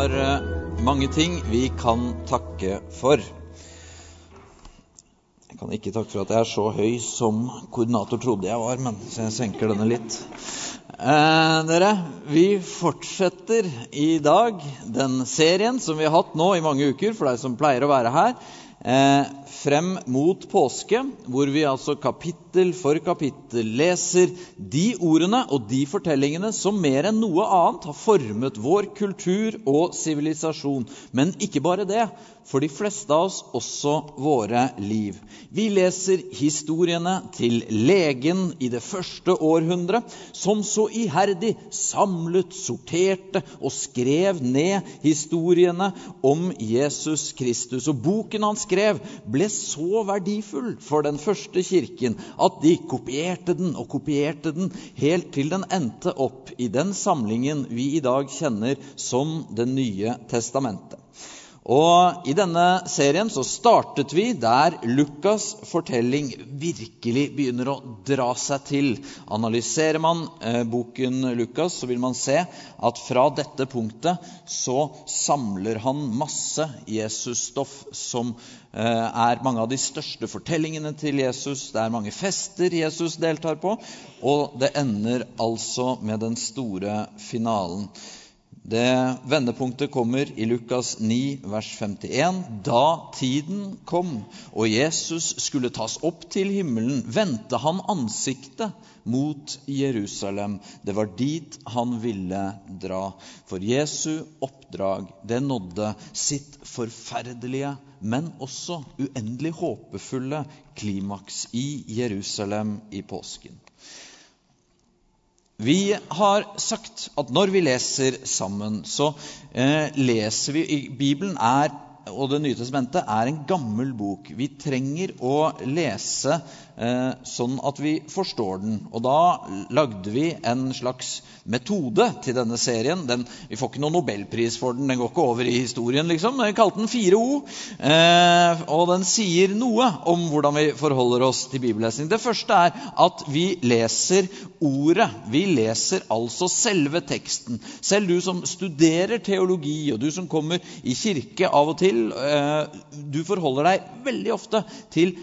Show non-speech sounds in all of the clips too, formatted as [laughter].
har eh, mange ting vi kan takke for. Jeg kan ikke takke for at jeg er så høy som koordinator trodde jeg var, men så jeg senker denne litt. Eh, dere, vi fortsetter i dag den serien som vi har hatt nå i mange uker, for deg som pleier å være her. Eh, frem mot påske, hvor vi altså kapittel for kapittel leser de ordene og de fortellingene som mer enn noe annet har formet vår kultur og sivilisasjon. Men ikke bare det, for de fleste av oss også våre liv. Vi leser historiene til legen i det første århundret, som så iherdig samlet, sorterte og skrev ned historiene om Jesus Kristus. Og boken han skrev, ble så verdifull for den første kirken at de kopierte den og kopierte den helt til den endte opp i den samlingen vi i dag kjenner som Det nye testamentet. Og I denne serien så startet vi der Lukas' fortelling virkelig begynner å dra seg til. Analyserer man eh, boken Lukas, så vil man se at fra dette punktet så samler han masse Jesus-stoff som eh, er mange av de største fortellingene til Jesus. Det er mange fester Jesus deltar på, og det ender altså med den store finalen. Det vendepunktet kommer i Lukas 9, vers 51. Da tiden kom og Jesus skulle tas opp til himmelen, vendte han ansiktet mot Jerusalem. Det var dit han ville dra. For Jesu oppdrag, det nådde sitt forferdelige, men også uendelig håpefulle klimaks i Jerusalem i påsken. Vi har sagt at når vi leser sammen, så eh, leser vi Bibelen er, og Det nye testamentet er en gammel bok. Vi trenger å lese sånn at vi forstår den. Og da lagde vi en slags metode til denne serien. Den, vi får ikke noen nobelpris for den, den går ikke over i historien, liksom. Vi kalte den 4O. Eh, og den sier noe om hvordan vi forholder oss til bibellesning. Det første er at vi leser ordet. Vi leser altså selve teksten. Selv du som studerer teologi, og du som kommer i kirke av og til, eh, du forholder deg veldig ofte til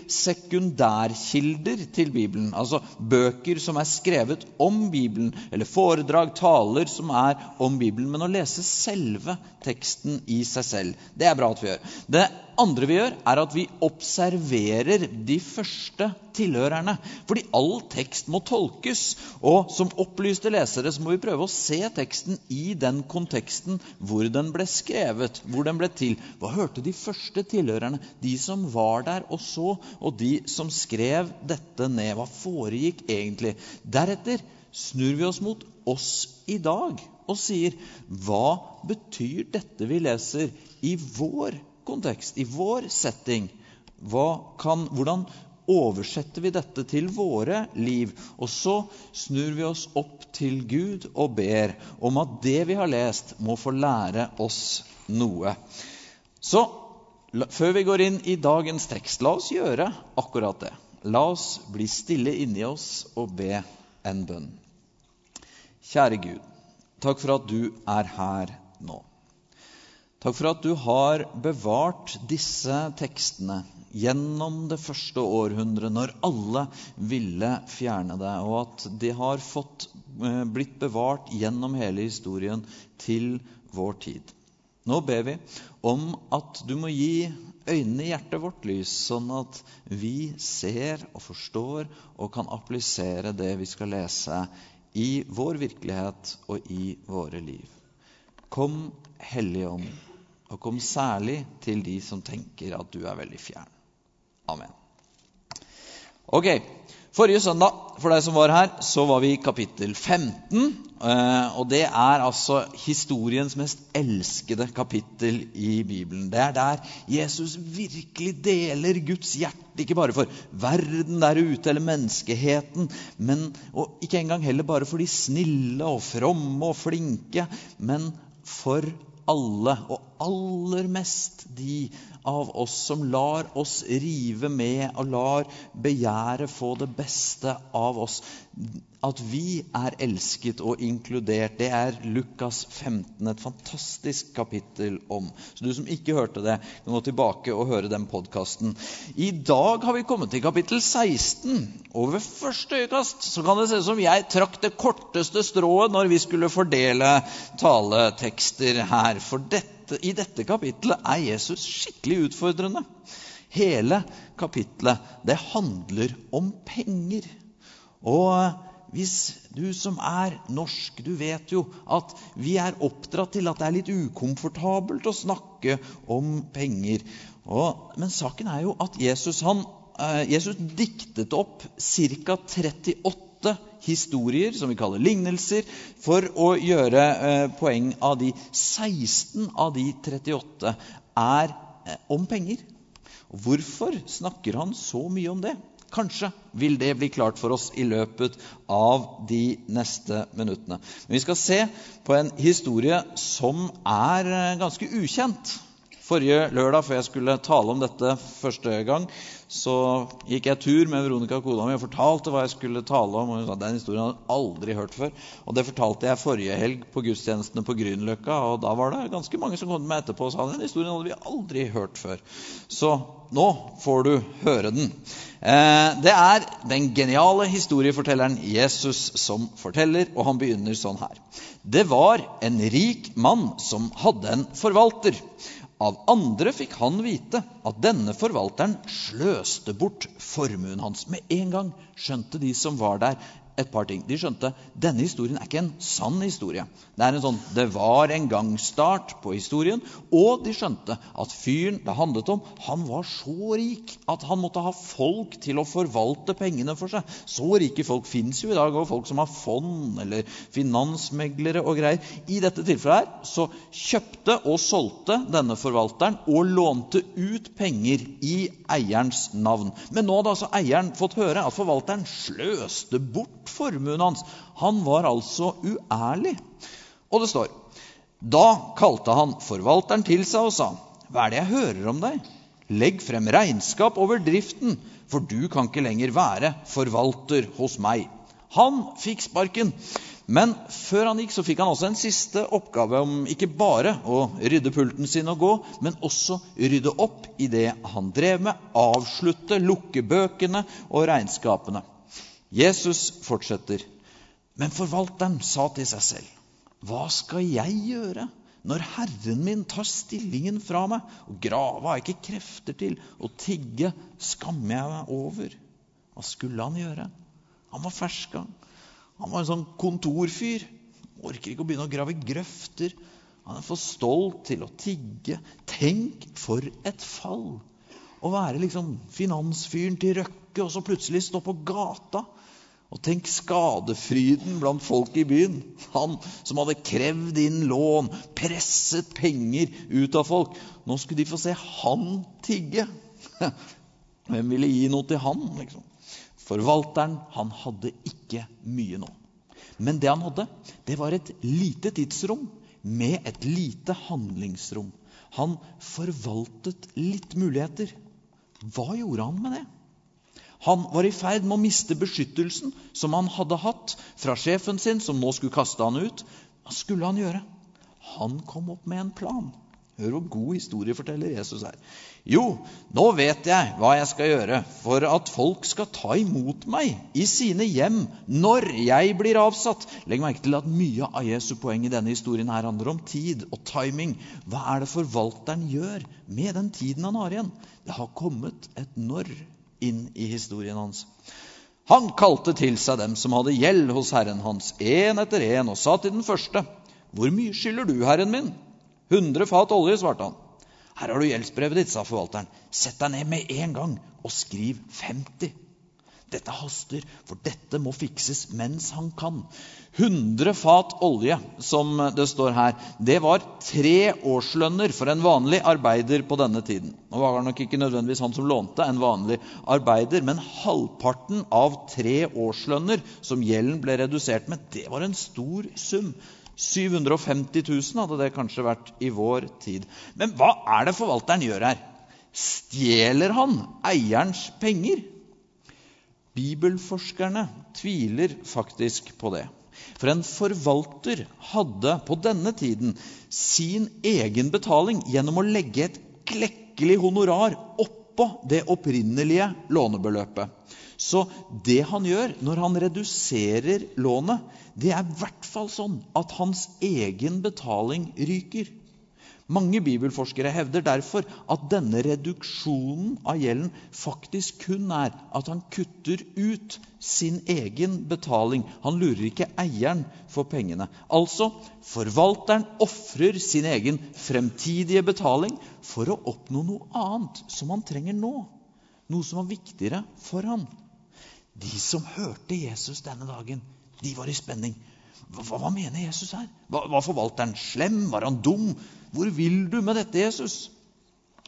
sekundærkilder til Bibelen. Altså bøker som er skrevet om Bibelen, eller foredrag, taler som er om Bibelen, men å lese selve teksten i seg selv. Det er bra at vi gjør. Det andre vi gjør, er at vi observerer de første tilhørerne. Fordi all tekst må tolkes. Og som opplyste lesere så må vi prøve å se teksten i den konteksten hvor den ble skrevet, hvor den ble til. Hva hørte de første tilhørerne? De som var der og så, og de som skrev dette ned. Hva foregikk egentlig? Deretter snur vi oss mot oss i dag og sier hva betyr dette vi leser, i vår kontekst, i vår setting? Kan, hvordan oversetter vi dette til våre liv? Og så snur vi oss opp til Gud og ber om at det vi har lest, må få lære oss noe. Så før vi går inn i dagens tekst, la oss gjøre akkurat det. La oss bli stille inni oss og be en bønn. Kjære Gud, takk for at du er her nå. Takk for at du har bevart disse tekstene gjennom det første århundret, når alle ville fjerne det, og at de har fått, eh, blitt bevart gjennom hele historien til vår tid. Nå ber vi om at du må gi øynene i hjertet vårt lys, sånn at vi ser og forstår og kan applisere det vi skal lese i vår virkelighet og i våre liv. Kom, Hellige Ånd, og kom særlig til de som tenker at du er veldig fjern. Amen. Ok, Forrige søndag for deg som var her, så var vi i kapittel 15. Eh, og det er altså historiens mest elskede kapittel i Bibelen. Det er der Jesus virkelig deler Guds hjerte, ikke bare for verden der ute eller menneskeheten, men, og ikke engang heller bare for de snille og fromme og flinke, men for alle, og aller mest de av oss som lar oss rive med og lar begjæret få det beste av oss. At vi er elsket og inkludert, det er Lukas 15 et fantastisk kapittel om. Så du som ikke hørte det, kan gå tilbake og høre den podkasten. I dag har vi kommet til kapittel 16. Og ved første øyekast så kan det se ut som jeg trakk det korteste strået når vi skulle fordele taletekster her. For dette, i dette kapittelet er Jesus skikkelig utfordrende. Hele kapittelet, det handler om penger. Og hvis du som er norsk, du vet jo at vi er oppdratt til at det er litt ukomfortabelt å snakke om penger. Og, men saken er jo at Jesus, han, eh, Jesus diktet opp ca. 38 historier, som vi kaller lignelser, for å gjøre eh, poeng av de 16 av de 38 er eh, om penger. Hvorfor snakker han så mye om det? Kanskje vil det bli klart for oss i løpet av de neste minuttene. Men vi skal se på en historie som er eh, ganske ukjent. Forrige lørdag før jeg skulle tale om dette første gang, så gikk jeg tur med Veronica kona mi og fortalte hva jeg skulle tale om. og hun sa, Den historien hadde jeg aldri hørt før. Og Det fortalte jeg forrige helg på gudstjenestene på Grünerløkka. Og da var det ganske mange som kom til meg etterpå og sa den historien hadde vi aldri hørt før. Så nå får du høre den. Eh, det er den geniale historiefortelleren Jesus som forteller, og han begynner sånn her. Det var en rik mann som hadde en forvalter. Av andre fikk han vite at denne forvalteren sløste bort formuen hans. Med en gang skjønte de som var der, et par ting. De skjønte denne historien er ikke en sann historie. Det er en sånn, det var en gang-start på historien. Og de skjønte at fyren det handlet om, han var så rik at han måtte ha folk til å forvalte pengene for seg. Så rike folk fins jo i dag, og folk som har fond eller finansmeglere og greier. I dette tilfellet her så kjøpte og solgte denne forvalteren og lånte ut penger i eierens navn. Men nå hadde altså eieren fått høre at forvalteren sløste bort formuen hans. Han var altså uærlig. Og det står Da kalte han forvalteren til seg og sa, Hva er det jeg hører om deg? Legg frem regnskap over driften, for du kan ikke lenger være forvalter hos meg. Han fikk sparken. Men før han gikk, så fikk han også en siste oppgave om ikke bare å rydde pulten sin og gå, men også rydde opp i det han drev med, avslutte, lukke bøkene og regnskapene. Jesus fortsetter. Men forvalteren sa til seg selv, hva skal jeg gjøre når Herren min tar stillingen fra meg? Og grave har jeg ikke krefter til, og tigge skammer jeg meg over. Hva skulle han gjøre? Han var ferska. Han var en sånn kontorfyr. Orker ikke å begynne å grave grøfter. Han er for stolt til å tigge. Tenk for et fall! Å være liksom finansfyren til Røkke og så plutselig stå på gata og tenk skadefryden blant folk i byen. Han som hadde krevd inn lån, presset penger ut av folk. Nå skulle de få se han tigge. [laughs] Hvem ville gi noe til han? liksom? Forvalteren han hadde ikke mye nå. Men det han hadde, det var et lite tidsrom med et lite handlingsrom. Han forvaltet litt muligheter. Hva gjorde han med det? Han var i ferd med å miste beskyttelsen som han hadde hatt fra sjefen sin, som nå skulle kaste han ut. Hva skulle han gjøre? Han kom opp med en plan. Hør hvor god historie forteller Jesus her. Jo, nå vet jeg hva jeg skal gjøre for at folk skal ta imot meg i sine hjem når jeg blir avsatt. Legg merke til at mye av Jesu poeng i denne historien her handler om tid og timing. Hva er det forvalteren gjør med den tiden han har igjen? Det har kommet et når inn i historien hans. Han kalte til seg dem som hadde gjeld hos herren hans, én etter én, og sa til den første, Hvor mye skylder du, herren min? Hundre fat olje, svarte han. Her har du gjeldsbrevet ditt, sa forvalteren. Sett deg ned med en gang og skriv 50. Dette haster, for dette må fikses mens han kan. 100 fat olje, som det står her, det var tre årslønner for en vanlig arbeider på denne tiden. Nå var det nok ikke nødvendigvis han som lånte en vanlig arbeider, men halvparten av tre årslønner som gjelden ble redusert med, det var en stor sum. 750 000 hadde det kanskje vært i vår tid. Men hva er det forvalteren gjør her? Stjeler han eierens penger? Bibelforskerne tviler faktisk på det. For en forvalter hadde på denne tiden sin egen betaling gjennom å legge et klekkelig honorar oppå det opprinnelige lånebeløpet. Så det han gjør når han reduserer lånet, det er i hvert fall sånn at hans egen betaling ryker. Mange bibelforskere hevder derfor at denne reduksjonen av gjelden faktisk kun er at han kutter ut sin egen betaling. Han lurer ikke eieren for pengene. Altså, forvalteren ofrer sin egen fremtidige betaling for å oppnå noe annet som han trenger nå. Noe som var viktigere for ham. De som hørte Jesus denne dagen, de var i spenning. Hva, hva, mener Jesus her? Var, var forvalteren slem? Var han dum? Hvor vil du med dette, Jesus?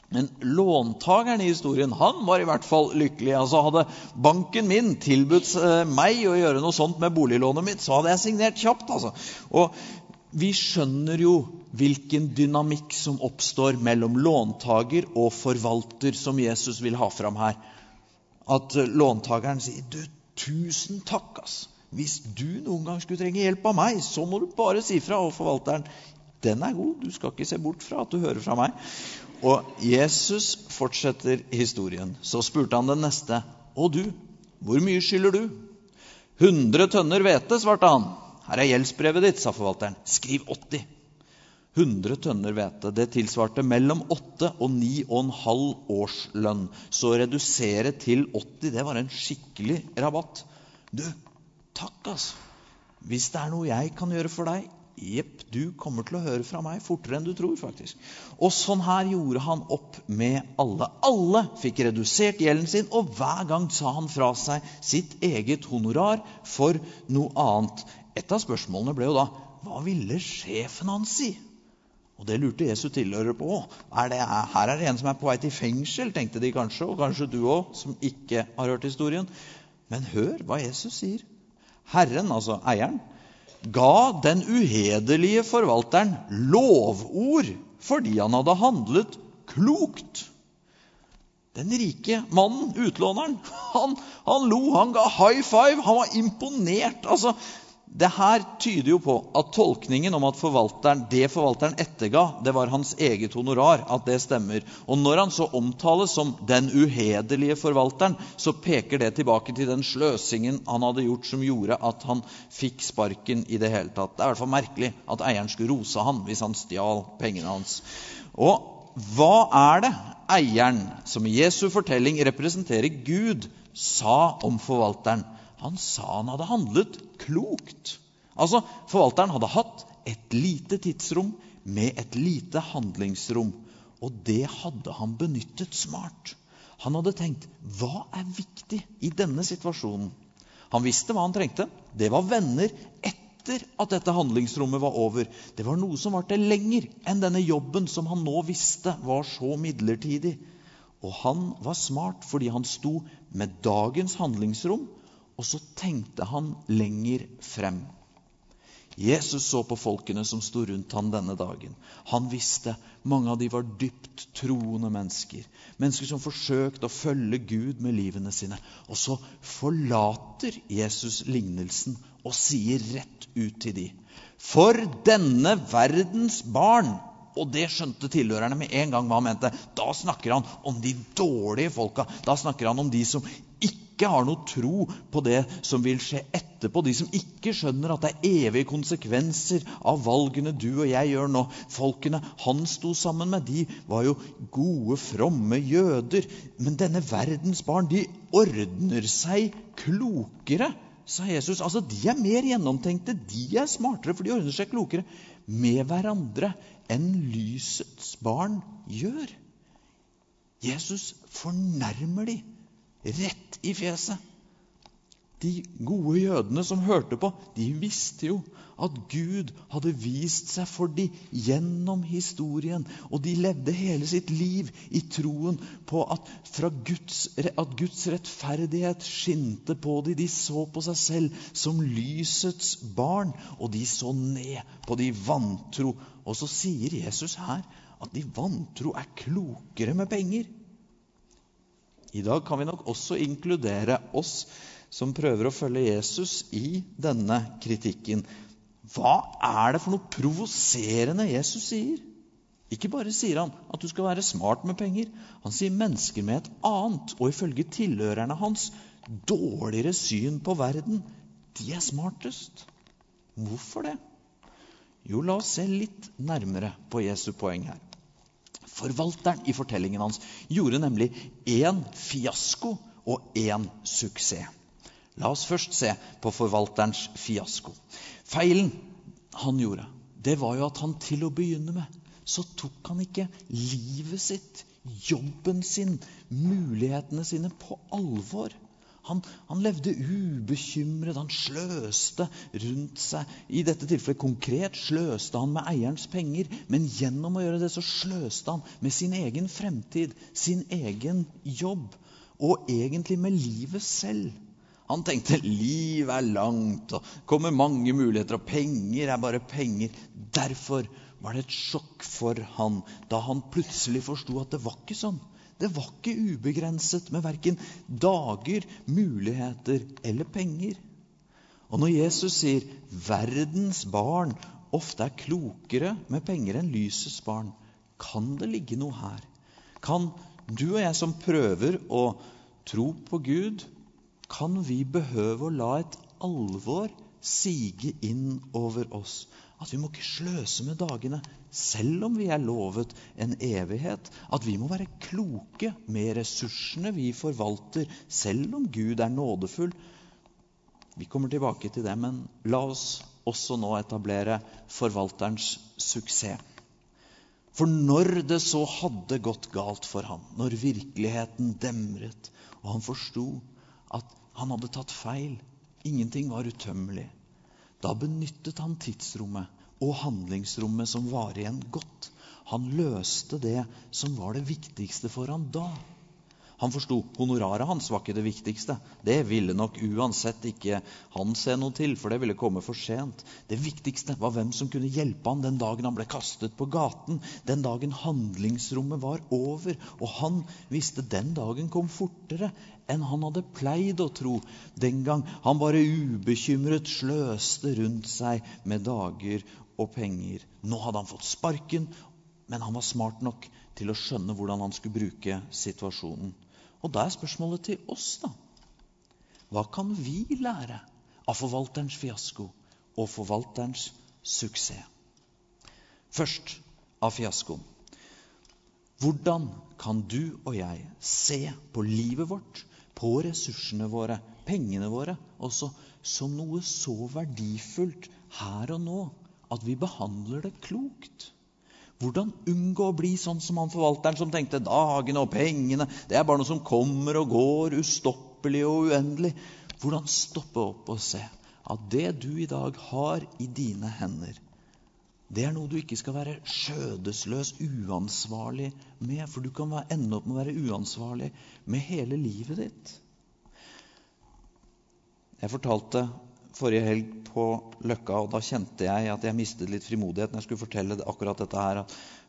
Men låntakeren i historien han var i hvert fall lykkelig. Altså Hadde banken min tilbudt eh, meg å gjøre noe sånt med boliglånet mitt, så hadde jeg signert kjapt. altså. Og vi skjønner jo hvilken dynamikk som oppstår mellom låntaker og forvalter, som Jesus vil ha fram her. At låntakeren sier du, 'Tusen takk, ass. Hvis du noen gang skulle trenge hjelp av meg, så må du bare si fra. Og forvalteren, den er god. Du skal ikke se bort fra at du hører fra meg. Og Jesus fortsetter historien. Så spurte han den neste. Å, du, hvor mye skylder du? 100 tønner hvete, svarte han. Her er gjeldsbrevet ditt, sa forvalteren. Skriv 80. 100 tønner hvete. Det tilsvarte mellom 8 og 9,5 årslønn. Så å redusere til 80, det var en skikkelig rabatt. Du, Takk, altså. Hvis det er noe jeg kan gjøre for deg Jepp, du kommer til å høre fra meg fortere enn du tror. faktisk. Og sånn her gjorde han opp med alle. Alle fikk redusert gjelden sin, og hver gang sa han fra seg sitt eget honorar for noe annet. Et av spørsmålene ble jo da hva ville sjefen hans si? Og det lurte Jesu tilhørere på. Er det, her er det en som er på vei til fengsel, tenkte de kanskje, og kanskje du òg, som ikke har hørt historien. Men hør hva Jesus sier. Herren, altså eieren, ga den uhederlige forvalteren lovord fordi han hadde handlet klokt. Den rike mannen, utlåneren, han, han lo, han ga high five, han var imponert. Altså, det her tyder jo på at tolkningen om at forvalteren, det forvalteren etterga, det var hans eget honorar, at det stemmer. Og når han så omtales som 'den uhederlige forvalteren', så peker det tilbake til den sløsingen han hadde gjort som gjorde at han fikk sparken i det hele tatt. Det er i hvert fall merkelig at eieren skulle rose han hvis han stjal pengene hans. Og hva er det eieren, som i Jesu fortelling representerer Gud, sa om forvalteren? Han sa han hadde handlet klokt. Altså, Forvalteren hadde hatt et lite tidsrom med et lite handlingsrom. Og det hadde han benyttet smart. Han hadde tenkt hva er viktig i denne situasjonen? Han visste hva han trengte. Det var venner etter at dette handlingsrommet var over. Det var noe som varte lenger enn denne jobben som han nå visste var så midlertidig. Og han var smart fordi han sto med dagens handlingsrom og så tenkte han lenger frem. Jesus så på folkene som sto rundt ham denne dagen. Han visste mange av de var dypt troende mennesker. Mennesker som forsøkte å følge Gud med livene sine. Og så forlater Jesus lignelsen og sier rett ut til de. For denne verdens barn og det skjønte tilhørerne med en gang hva han mente. Da snakker han om de dårlige folka. Da snakker han om de som ikke har noe tro på det som vil skje etterpå. De som ikke skjønner at det er evige konsekvenser av valgene du og jeg gjør nå. Folkene han sto sammen med, de var jo gode, fromme jøder. Men denne verdens barn, de ordner seg klokere, sa Jesus. Altså, De er mer gjennomtenkte, de er smartere, for de ordner seg klokere med hverandre enn lysets barn gjør. Jesus fornærmer dem rett i fjeset. De gode jødene som hørte på, de visste jo at Gud hadde vist seg for dem gjennom historien. Og de levde hele sitt liv i troen på at, Guds, at Guds rettferdighet skinte på dem. De så på seg selv som lysets barn, og de så ned på de vantro. Og så sier Jesus her at de vantro er klokere med penger. I dag kan vi nok også inkludere oss som prøver å følge Jesus i denne kritikken. Hva er det for noe provoserende Jesus sier? Ikke bare sier han at du skal være smart med penger. Han sier mennesker med et annet, og ifølge tilhørerne hans, dårligere syn på verden. De er smartest. Hvorfor det? Jo, la oss se litt nærmere på Jesu poeng her. Forvalteren i fortellingen hans gjorde nemlig én fiasko og én suksess. La oss først se på forvalterens fiasko. Feilen han gjorde, det var jo at han til å begynne med så tok han ikke livet sitt, jobben sin, mulighetene sine på alvor. Han, han, levde ubekymret, han sløste rundt seg. I dette tilfellet konkret sløste han med eierens penger. Men gjennom å gjøre det så sløste han med sin egen fremtid, sin egen jobb. Og egentlig med livet selv. Han tenkte livet er langt, og kommer mange muligheter, og penger er bare penger. Derfor var det et sjokk for han da han plutselig forsto at det var ikke sånn. Det var ikke ubegrenset med verken dager, muligheter eller penger. Og når Jesus sier 'verdens barn ofte er klokere med penger enn lysets barn', kan det ligge noe her? Kan du og jeg som prøver å tro på Gud, kan vi behøve å la et alvor sige inn over oss at vi må ikke sløse med dagene, selv om vi er lovet en evighet. At vi må være kloke med ressursene vi forvalter, selv om Gud er nådefull. Vi kommer tilbake til det, men la oss også nå etablere forvalterens suksess. For når det så hadde gått galt for ham, når virkeligheten demret, og han forsto at han hadde tatt feil, ingenting var utømmelig, da benyttet han tidsrommet og handlingsrommet som var igjen, godt. Han løste det som var det viktigste for han da. Han forsto honoraret hans var ikke det viktigste. Det ville nok uansett ikke han se noe til, for det ville komme for sent. Det viktigste var hvem som kunne hjelpe han den dagen han ble kastet på gaten, den dagen handlingsrommet var over. Og han visste den dagen kom fortere enn han hadde pleid å tro den gang han bare ubekymret sløste rundt seg med dager og penger. Nå hadde han fått sparken, men han var smart nok til å skjønne hvordan han skulle bruke situasjonen. Og da er spørsmålet til oss, da. Hva kan vi lære av forvalterens fiasko og forvalterens suksess? Først av fiaskoen. Hvordan kan du og jeg se på livet vårt, på ressursene våre, pengene våre, også som noe så verdifullt her og nå at vi behandler det klokt? Hvordan unngå å bli sånn som han forvalteren som tenkte dagene og pengene det er bare noe som kommer og går, ustoppelig og uendelig. Hvordan stoppe opp og se at det du i dag har i dine hender, det er noe du ikke skal være skjødesløs, uansvarlig med. For du kan ende opp med å være uansvarlig med hele livet ditt. Jeg fortalte forrige helg på Løkka, og da kjente jeg at jeg mistet litt frimodighet når jeg skulle fortelle akkurat dette her.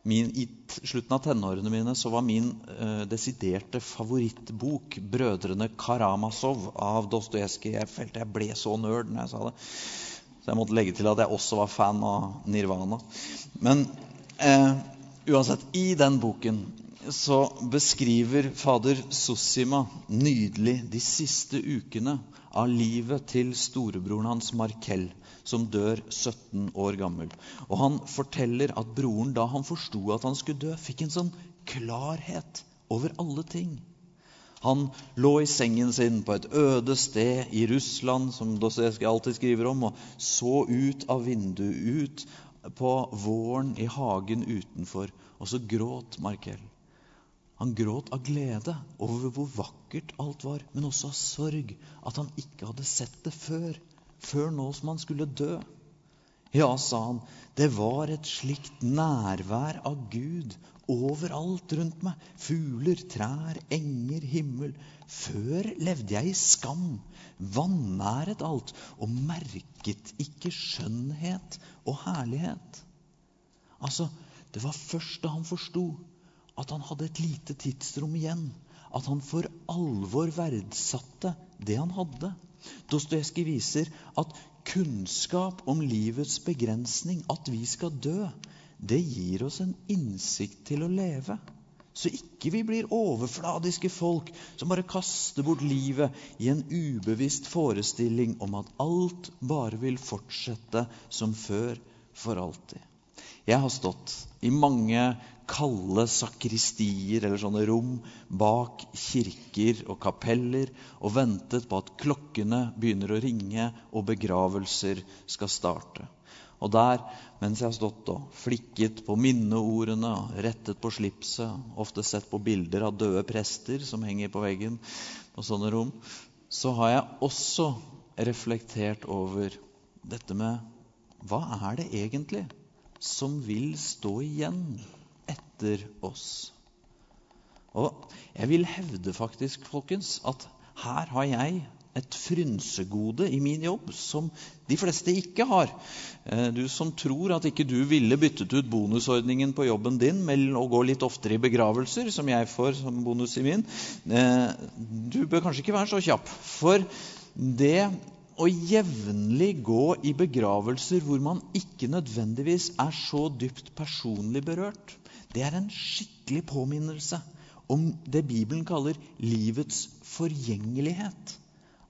Min, I slutten av tenårene mine så var min uh, desiderte favorittbok 'Brødrene Karamazov' av Dostojevskij. Jeg følte jeg ble så nerd når jeg sa det. Så jeg måtte legge til at jeg også var fan av Nirvana. Men eh, uansett, i den boken så beskriver fader Sossima nydelig de siste ukene av livet til storebroren hans Markel, som dør 17 år gammel. Og Han forteller at broren, da han forsto at han skulle dø, fikk en sånn klarhet over alle ting. Han lå i sengen sin på et øde sted i Russland, som Dostojevskij alltid skriver om, og så ut av vinduet, ut på våren i hagen utenfor, og så gråt Markel. Han gråt av glede over hvor vakkert alt var, men også av sorg at han ikke hadde sett det før, før nå som han skulle dø. Ja, sa han, det var et slikt nærvær av Gud overalt rundt meg. Fugler, trær, enger, himmel. Før levde jeg i skam, vanæret alt og merket ikke skjønnhet og herlighet. Altså, det var først da han forsto at han hadde et lite tidsrom igjen, at han for alvor verdsatte det han hadde. Dostojevskij viser at kunnskap om livets begrensning, at vi skal dø, det gir oss en innsikt til å leve. Så ikke vi blir overfladiske folk som bare kaster bort livet i en ubevisst forestilling om at alt bare vil fortsette som før for alltid. Jeg har stått i mange kalde sakristier eller sånne rom bak kirker og kapeller og ventet på at klokkene begynner å ringe og begravelser skal starte. Og der, mens jeg har stått og flikket på minneordene og rettet på slipset, ofte sett på bilder av døde prester som henger på veggen på sånne rom, så har jeg også reflektert over dette med hva er det egentlig som vil stå igjen etter oss. Og jeg vil hevde faktisk, folkens, at her har jeg et frynsegode i min jobb som de fleste ikke har. Eh, du som tror at ikke du ville byttet ut bonusordningen på jobben din med å gå litt oftere i begravelser, som jeg får som bonus i min, eh, du bør kanskje ikke være så kjapp. For det å jevnlig gå i begravelser hvor man ikke nødvendigvis er så dypt personlig berørt, det er en skikkelig påminnelse om det Bibelen kaller livets forgjengelighet.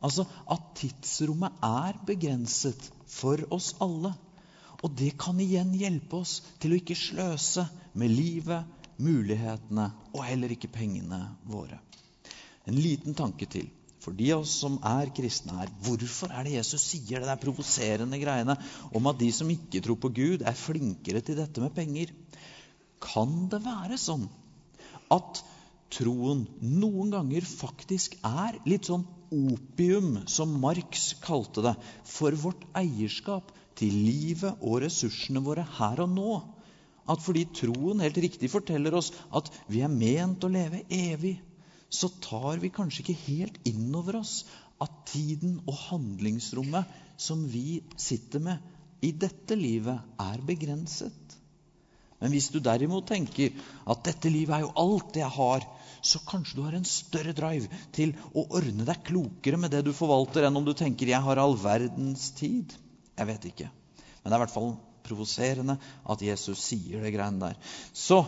Altså at tidsrommet er begrenset for oss alle. Og det kan igjen hjelpe oss til å ikke sløse med livet, mulighetene og heller ikke pengene våre. En liten tanke til for de av oss som er kristne her. Hvorfor er det Jesus sier det der provoserende greiene om at de som ikke tror på Gud, er flinkere til dette med penger? Kan det være sånn at troen noen ganger faktisk er litt sånn opium, som Marx kalte det, for vårt eierskap til livet og ressursene våre her og nå? At fordi troen helt riktig forteller oss at vi er ment å leve evig, så tar vi kanskje ikke helt inn over oss at tiden og handlingsrommet som vi sitter med i dette livet, er begrenset. Men hvis du derimot tenker at dette livet er jo alt jeg har, så kanskje du har en større drive til å ordne deg klokere med det du forvalter, enn om du tenker 'jeg har all verdens tid'. Jeg vet ikke. Men det er i hvert fall provoserende at Jesus sier det greiene der. Så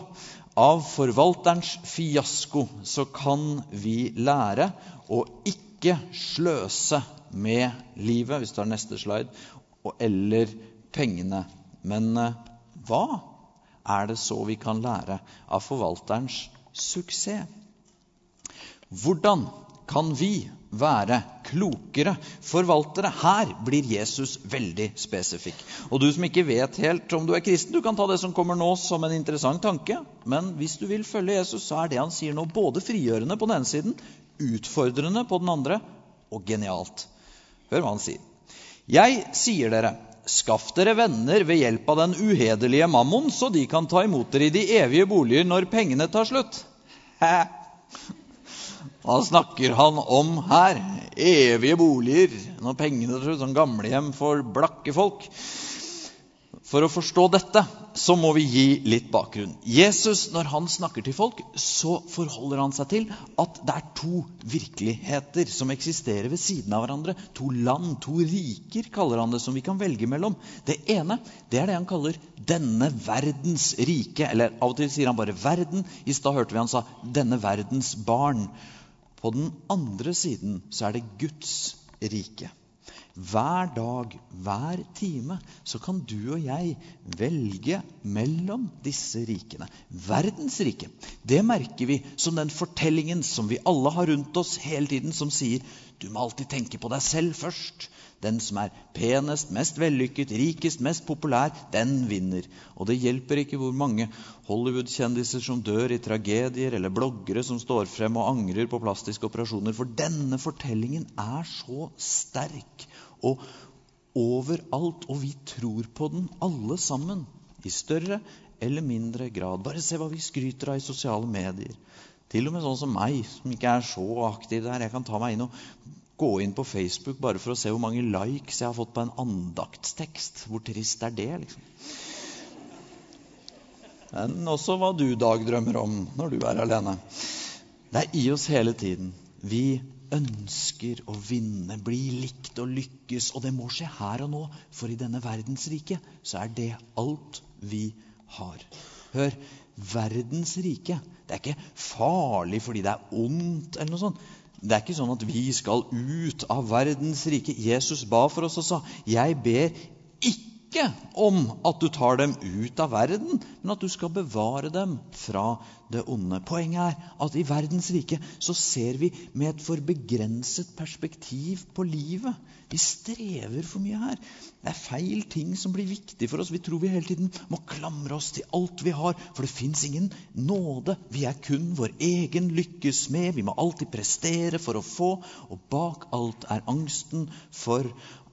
av forvalterens fiasko så kan vi lære å ikke sløse med livet, hvis du har neste slide, eller pengene. Men eh, hva er det så vi kan lære av forvalterens suksess? Hvordan kan vi være klokere forvaltere? Her blir Jesus veldig spesifikk. Og du som ikke vet helt om du er kristen, du kan ta det som kommer nå, som en interessant tanke. Men hvis du vil følge Jesus, så er det han sier nå, både frigjørende på den ene siden, utfordrende på den andre, og genialt. Hør hva han sier. Jeg sier dere, Skaff dere venner ved hjelp av den uhederlige mammon, så de kan ta imot dere i de evige boliger når pengene tar slutt. [laughs] Hva snakker han om her? Evige boliger når pengene tar slutt. Sånn gamlehjem for blakke folk. For å forstå dette så må vi gi litt bakgrunn. Jesus, når han snakker til folk, så forholder han seg til at det er to virkeligheter som eksisterer ved siden av hverandre. To land, to riker, kaller han det, som vi kan velge mellom. Det ene det er det han kaller 'denne verdens rike'. Eller av og til sier han bare 'verden'. I stad hørte vi han sa 'denne verdens barn'. På den andre siden så er det Guds rike. Hver dag, hver time, så kan du og jeg velge mellom disse rikene. Verdens rike, det merker vi som den fortellingen som vi alle har rundt oss hele tiden, som sier Du må alltid tenke på deg selv først. Den som er penest, mest vellykket, rikest, mest populær, den vinner. Og det hjelper ikke hvor mange Hollywood-kjendiser som dør i tragedier, eller bloggere som står frem og angrer på plastiske operasjoner. For denne fortellingen er så sterk og overalt, og vi tror på den alle sammen. I større eller mindre grad. Bare se hva vi skryter av i sosiale medier. Til og med sånn som meg, som ikke er så aktiv der. Jeg kan ta meg inn og gå inn på Facebook bare for å se hvor mange likes jeg har fått på en andaktstekst. Hvor trist er det, liksom? Men også hva du Dag, drømmer om når du er alene. Det er i oss hele tiden. Vi ønsker å vinne, bli likt og lykkes. Og det må skje her og nå, for i denne verdensriket så er det alt vi har. Hør, verdens rike. Det er ikke farlig fordi det er ondt eller noe sånt. Det er ikke sånn at vi skal ut av verdens rike. Jesus ba for oss og sa, 'Jeg ber ikke om at du tar dem ut av verden, men at du skal bevare dem fra det onde. Poenget er at i verdens rike så ser vi med et for begrenset perspektiv på livet. Vi strever for mye her. Det er feil ting som blir viktig for oss. Vi tror vi hele tiden må klamre oss til alt vi har, for det fins ingen nåde. Vi er kun vår egen lykkes med. Vi må alltid prestere for å få, og bak alt er angsten for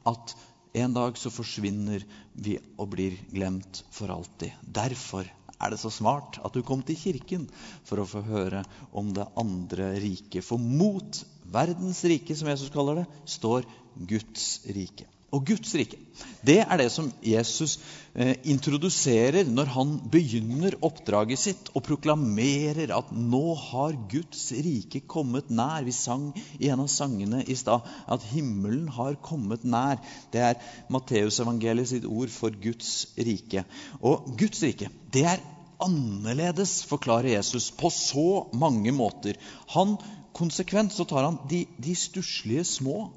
at en dag så forsvinner vi og blir glemt for alltid. Derfor er det så smart at du kom til kirken for å få høre om det andre riket. For mot verdens rike, som Jesus kaller det, står Guds rike. Og Guds rike, det er det som Jesus eh, introduserer når han begynner oppdraget sitt og proklamerer at nå har Guds rike kommet nær. Vi sang i en av sangene i stad at himmelen har kommet nær. Det er Matteusevangeliet sitt ord for Guds rike. Og Guds rike, det er annerledes, forklarer Jesus, på så mange måter. Han Konsekvent så tar han de, de stusslige små,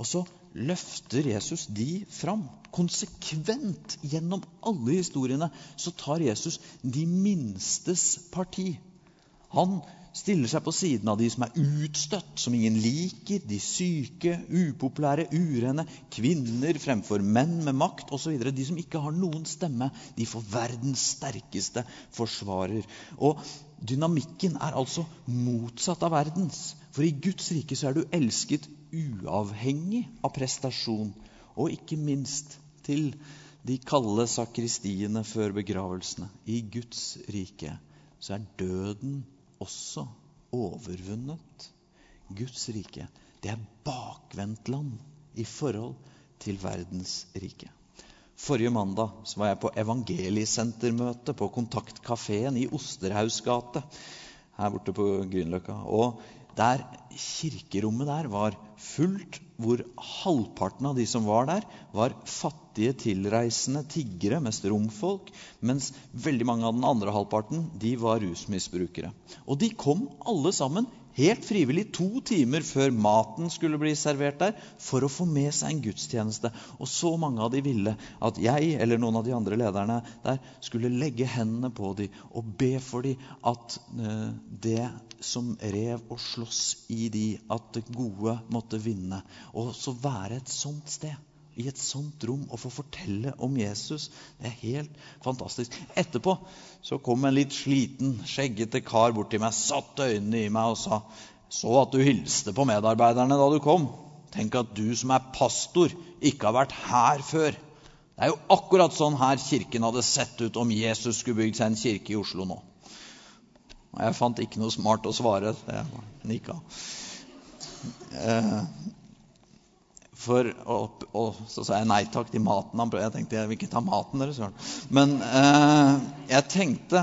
og så løfter Jesus de fram. Konsekvent gjennom alle historiene så tar Jesus de minstes parti. Han stiller seg på siden av de som er utstøtt, som ingen liker, de syke, upopulære, urene, kvinner fremfor menn med makt osv. De som ikke har noen stemme, de får verdens sterkeste forsvarer. Og dynamikken er altså motsatt av verdens. For i Guds rike så er du elsket uavhengig av prestasjon, og ikke minst til de kalde sakristiene før begravelsene. I Guds rike så er døden også overvunnet. Guds rike, det er bakvendtland i forhold til verdens rike. Forrige mandag så var jeg på evangeliesentermøte på Kontaktkafeen i Osterhaus gate her borte på Grünerløkka. Og der kirkerommet der var fullt, hvor halvparten av de som var der, var fattige, tilreisende tiggere, mest romfolk, mens veldig mange av den andre halvparten de var rusmisbrukere. Og de kom alle sammen helt frivillig to timer før maten skulle bli servert der, for å få med seg en gudstjeneste. Og så mange av de ville at jeg eller noen av de andre lederne der skulle legge hendene på dem og be for dem at uh, det som rev og sloss i de, at det gode måtte vinne. Og så være et sånt sted i et sånt rom og få fortelle om Jesus. Det er helt fantastisk. Etterpå så kom en litt sliten, skjeggete kar bort til meg, satte øynene i meg og sa så at du hilste på medarbeiderne da du kom. Tenk at du som er pastor, ikke har vært her før. Det er jo akkurat sånn her kirken hadde sett ut om Jesus skulle bygd seg en kirke i Oslo nå. Jeg fant ikke noe smart å svare. Det nikka. Eh, for, og, og, så sa jeg nei takk til maten. Jeg tenkte jeg vil ikke ta maten deres. Men eh, jeg tenkte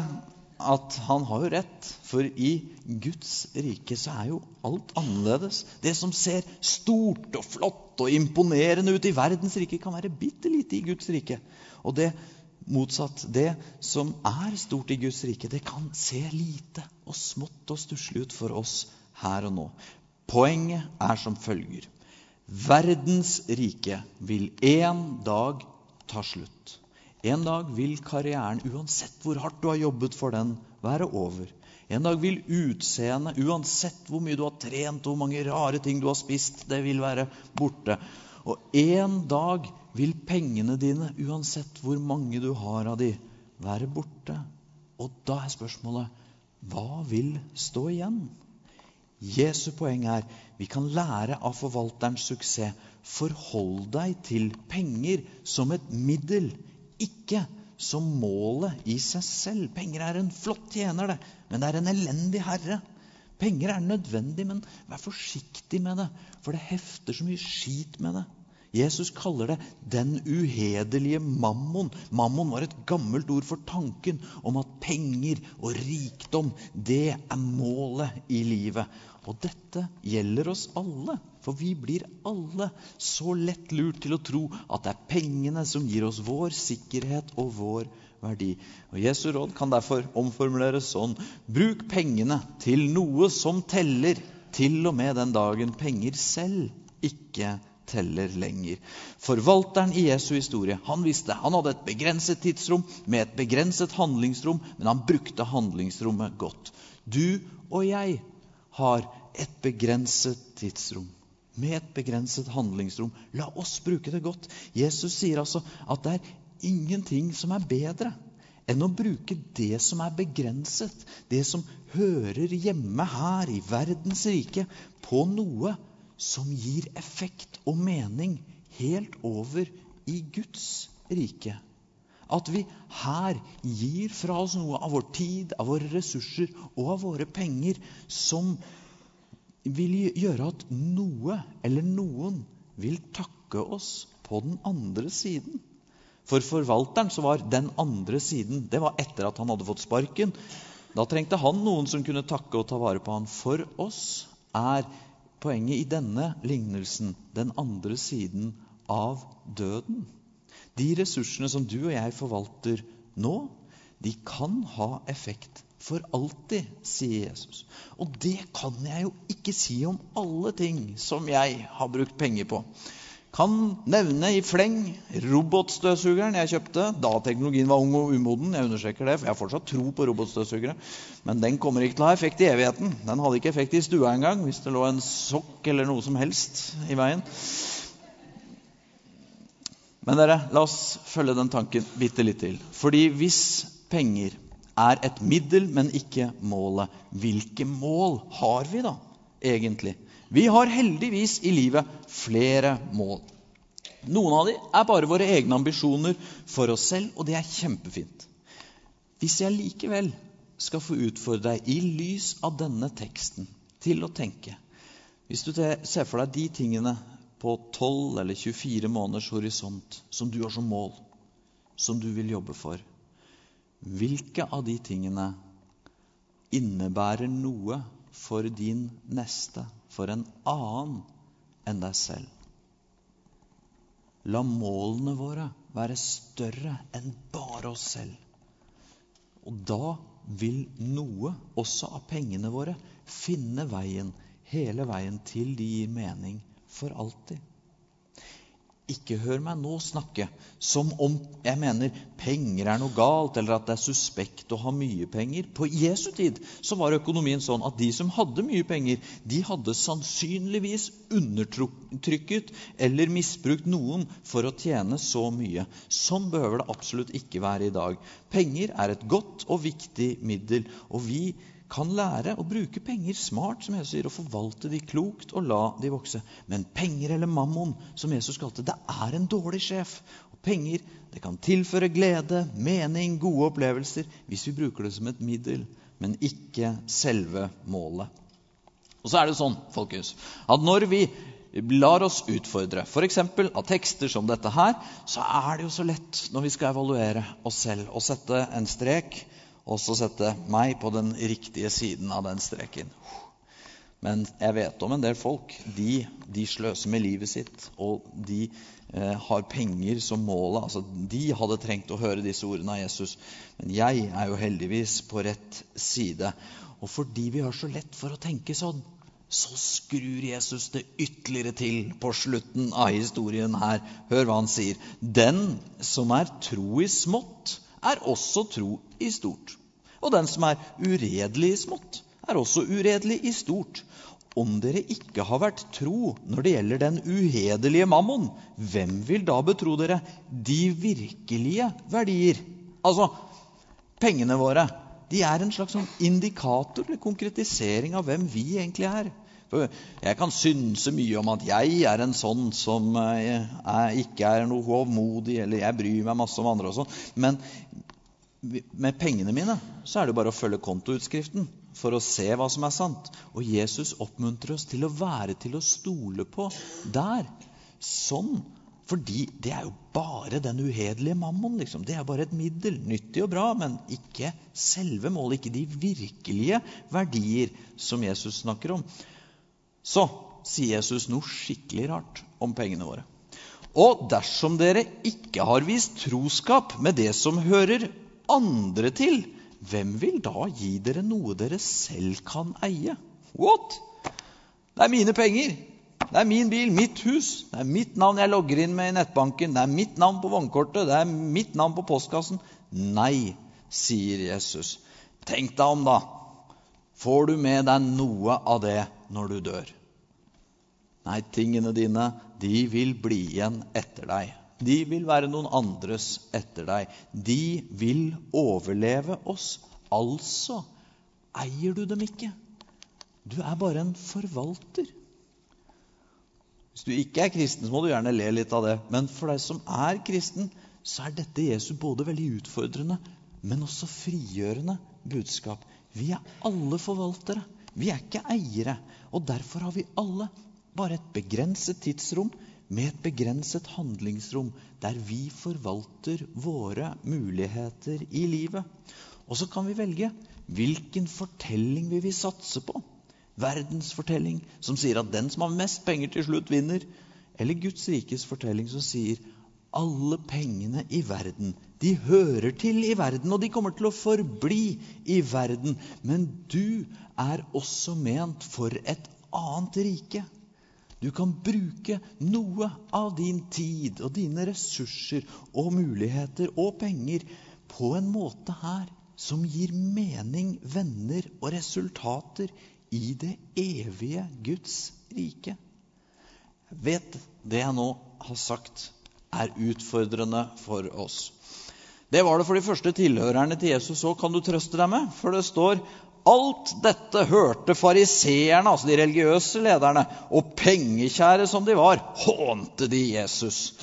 at han har jo rett. For i Guds rike så er jo alt annerledes. Det som ser stort og flott og imponerende ut i verdens rike, kan være bitte lite i Guds rike. Og det motsatt. Det som er stort i Guds rike, det kan se lite og smått og stusslig ut for oss her og nå. Poenget er som følger. Verdens rike vil en dag ta slutt. En dag vil karrieren, uansett hvor hardt du har jobbet for den, være over. En dag vil utseendet, uansett hvor mye du har trent, hvor mange rare ting du har spist, det vil være borte. Og en dag vil pengene dine, uansett hvor mange du har av de, være borte. Og da er spørsmålet hva vil stå igjen? Jesu poeng er vi kan lære av forvalterens suksess. Forhold deg til penger som et middel, ikke som målet i seg selv. Penger er en flott tjener, det, men det er en elendig herre. Penger er nødvendig, men vær forsiktig med det, for det hefter så mye skit med det. Jesus kaller det 'den uhederlige mammon'. Mammon var et gammelt ord for tanken om at penger og rikdom, det er målet i livet. Og dette gjelder oss alle, for vi blir alle så lett lurt til å tro at det er pengene som gir oss vår sikkerhet og vår verdi. Og Jesu råd kan derfor omformuleres sånn.: Bruk pengene til noe som teller, til og med den dagen penger selv ikke teller lenger. Forvalteren i Jesu historie han visste han hadde et begrenset tidsrom med et begrenset handlingsrom, men han brukte handlingsrommet godt. Du og jeg har et begrenset tidsrom med et begrenset handlingsrom. La oss bruke det godt. Jesus sier altså at det er ingenting som er bedre enn å bruke det som er begrenset, det som hører hjemme her i verdens rike, på noe som gir effekt og mening helt over i Guds rike. At vi her gir fra oss noe av vår tid, av våre ressurser og av våre penger som vil gjøre at noe eller noen vil takke oss på den andre siden. For forvalteren så var den andre siden det var etter at han hadde fått sparken. Da trengte han noen som kunne takke og ta vare på han. For oss er poenget i denne lignelsen den andre siden av døden. De ressursene som du og jeg forvalter nå, de kan ha effekt for alltid, sier Jesus. Og det kan jeg jo ikke si om alle ting som jeg har brukt penger på. Kan nevne i fleng robotstøvsugeren jeg kjøpte da teknologien var ung og umoden. Jeg understreker det, for jeg har fortsatt tro på robotstøvsugere. Men den kommer ikke til å ha effekt i evigheten. Den hadde ikke effekt i stua engang hvis det lå en sokk eller noe som helst i veien. Men dere, la oss følge den tanken bitte litt til. Fordi hvis penger er et middel, men ikke målet, hvilke mål har vi da egentlig? Vi har heldigvis i livet flere mål. Noen av dem er bare våre egne ambisjoner for oss selv, og det er kjempefint. Hvis jeg likevel skal få utfordre deg i lys av denne teksten til å tenke Hvis du ser for deg de tingene på 12 eller 24 måneders horisont som du har som mål, som du vil jobbe for, hvilke av de tingene innebærer noe for din neste, for en annen enn deg selv. La målene våre være større enn bare oss selv. Og da vil noe, også av pengene våre, finne veien hele veien til de gir mening for alltid. Ikke hør meg nå snakke som om jeg mener penger er noe galt, eller at det er suspekt å ha mye penger. På Jesu tid så var økonomien sånn at de som hadde mye penger, de hadde sannsynligvis undertrykket eller misbrukt noen for å tjene så mye. Sånn behøver det absolutt ikke være i dag. Penger er et godt og viktig middel, og vi kan lære å bruke penger smart, som Jesus sier, og forvalte de klokt og la de vokse. Men penger eller mammon, som Jesus kalte det, er en dårlig sjef. Og penger det kan tilføre glede, mening, gode opplevelser hvis vi bruker det som et middel, men ikke selve målet. Og så er det sånn, folkens, at når vi lar oss utfordre, f.eks. av tekster som dette her, så er det jo så lett når vi skal evaluere oss selv, å sette en strek og så sette meg på den riktige siden av den streken. Men jeg vet om en del folk. De, de sløser med livet sitt, og de eh, har penger som målet. Altså, de hadde trengt å høre disse ordene av Jesus. Men jeg er jo heldigvis på rett side. Og fordi vi har så lett for å tenke sånn, så skrur Jesus det ytterligere til på slutten av historien her. Hør hva han sier. Den som er tro i smått, er også tro i stort. Og den som er uredelig i smått, er også uredelig i stort. Om dere ikke har vært tro når det gjelder den uhederlige mammon, hvem vil da betro dere de virkelige verdier? Altså, pengene våre de er en slags sånn indikator eller konkretisering av hvem vi egentlig er. Jeg kan synse mye om at jeg er en sånn som er, eh, ikke er noe hovmodig, eller jeg bryr meg masse om andre og sånn. Men med pengene mine så er det bare å følge kontoutskriften for å se hva som er sant. Og Jesus oppmuntrer oss til å være til å stole på der. Sånn. Fordi det er jo bare den uhederlige mammon. Liksom. Det er bare et middel. Nyttig og bra, men ikke selve målet. Ikke de virkelige verdier som Jesus snakker om. Så sier Jesus noe skikkelig rart om pengene våre. Og dersom dere ikke har vist troskap med det som hører andre til, hvem vil da gi dere noe dere selv kan eie? What? Det er mine penger. Det er min bil, mitt hus. Det er mitt navn jeg logger inn med i nettbanken. Det er mitt navn på vognkortet. Det er mitt navn på postkassen. Nei, sier Jesus. Tenk deg om, da. Får du med deg noe av det når du dør? Nei, tingene dine, de vil bli igjen etter deg. De vil være noen andres etter deg. De vil overleve oss. Altså eier du dem ikke. Du er bare en forvalter. Hvis du ikke er kristen, så må du gjerne le litt av det. Men for deg som er kristen, så er dette Jesus både veldig utfordrende, men også frigjørende budskap. Vi er alle forvaltere. Vi er ikke eiere. Og derfor har vi alle bare et begrenset tidsrom med et begrenset handlingsrom der vi forvalter våre muligheter i livet. Og så kan vi velge hvilken fortelling vi vil satse på. Verdensfortelling som sier at den som har mest penger, til slutt vinner. Eller Guds rikes fortelling som sier alle pengene i verden, de hører til i verden, og de kommer til å forbli i verden. Men du er også ment for et annet rike. Du kan bruke noe av din tid og dine ressurser og muligheter og penger på en måte her som gir mening, venner og resultater i det evige Guds rike. Jeg vet det jeg nå har sagt, er utfordrende for oss. Det var det for de første tilhørerne til Jesus òg, kan du trøste deg med. For det står Alt dette hørte fariseerne, altså de religiøse lederne, og pengekjære som de var, hånte de Jesus.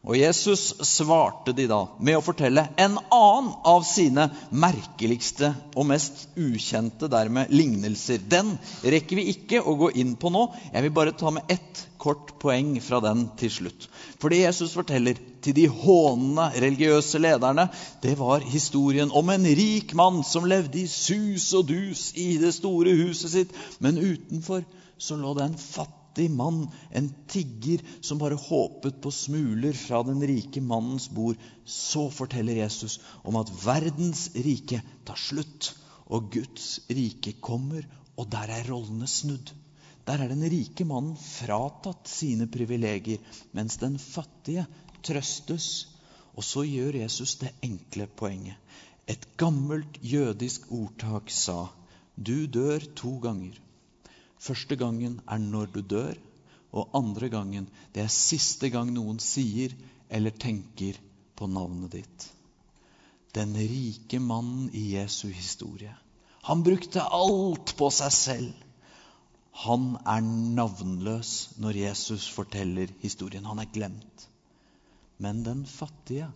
Og Jesus svarte de da med å fortelle en annen av sine merkeligste og mest ukjente dermed lignelser. Den rekker vi ikke å gå inn på nå. Jeg vil bare ta med ett kort poeng fra den til slutt. For det Jesus forteller til de hånende religiøse lederne, det var historien om en rik mann som levde i sus og dus i det store huset sitt, men utenfor så lå det en fattig fattig mann, en tigger som bare håpet på smuler fra den rike mannens bord. Så forteller Jesus om at verdens rike tar slutt, og Guds rike kommer, og der er rollene snudd. Der er den rike mannen fratatt sine privilegier, mens den fattige trøstes. Og så gjør Jesus det enkle poenget. Et gammelt jødisk ordtak sa du dør to ganger. Første gangen er når du dør, og andre gangen det er siste gang noen sier eller tenker på navnet ditt. Den rike mannen i Jesu historie. Han brukte alt på seg selv. Han er navnløs når Jesus forteller historien. Han er glemt. Men den fattige,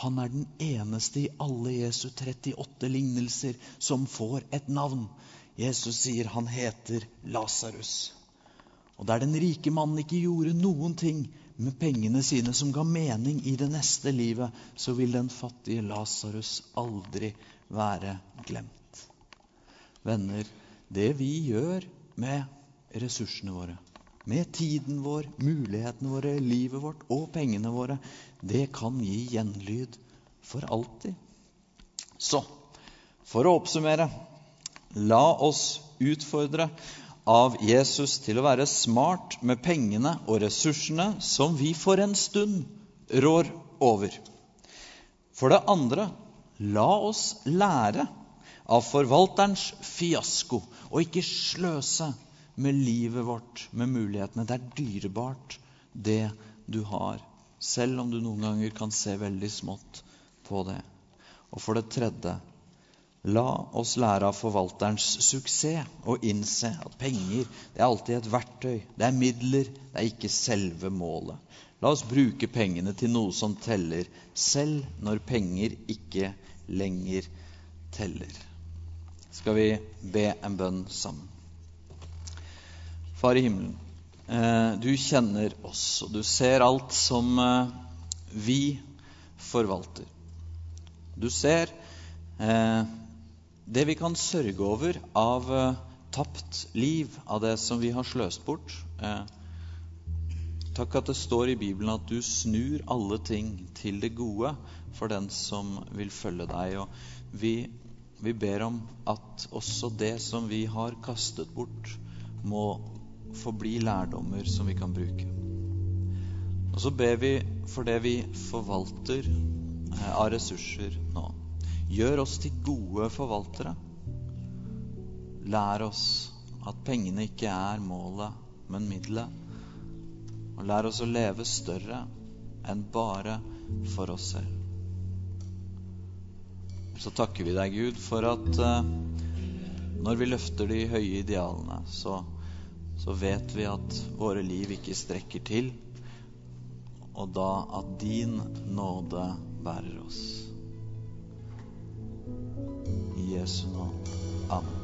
han er den eneste i alle Jesu 38 lignelser som får et navn. Jesus sier han heter Lasarus. Og der den rike mannen ikke gjorde noen ting med pengene sine som ga mening i det neste livet, så vil den fattige Lasarus aldri være glemt. Venner, det vi gjør med ressursene våre, med tiden vår, mulighetene våre, livet vårt og pengene våre, det kan gi gjenlyd for alltid. Så for å oppsummere La oss utfordre av Jesus til å være smart med pengene og ressursene som vi for en stund rår over. For det andre, la oss lære av forvalterens fiasko og ikke sløse med livet vårt, med mulighetene. Det er dyrebart, det du har, selv om du noen ganger kan se veldig smått på det. Og for det tredje La oss lære av forvalterens suksess og innse at penger det er alltid et verktøy. Det er midler, det er ikke selve målet. La oss bruke pengene til noe som teller, selv når penger ikke lenger teller. Skal vi be en bønn sammen? Far i himmelen, eh, du kjenner oss, og du ser alt som eh, vi forvalter. Du ser eh, det vi kan sørge over av uh, tapt liv, av det som vi har sløst bort. Eh, takk at det står i Bibelen at du snur alle ting til det gode for den som vil følge deg. Og vi, vi ber om at også det som vi har kastet bort, må forbli lærdommer som vi kan bruke. Og så ber vi for det vi forvalter eh, av ressurser nå. Gjør oss til gode forvaltere. Lær oss at pengene ikke er målet, men middelet. Og lær oss å leve større enn bare for oss selv. Så takker vi deg, Gud, for at uh, når vi løfter de høye idealene, så, så vet vi at våre liv ikke strekker til, og da at din nåde bærer oss. piesňou. Amen.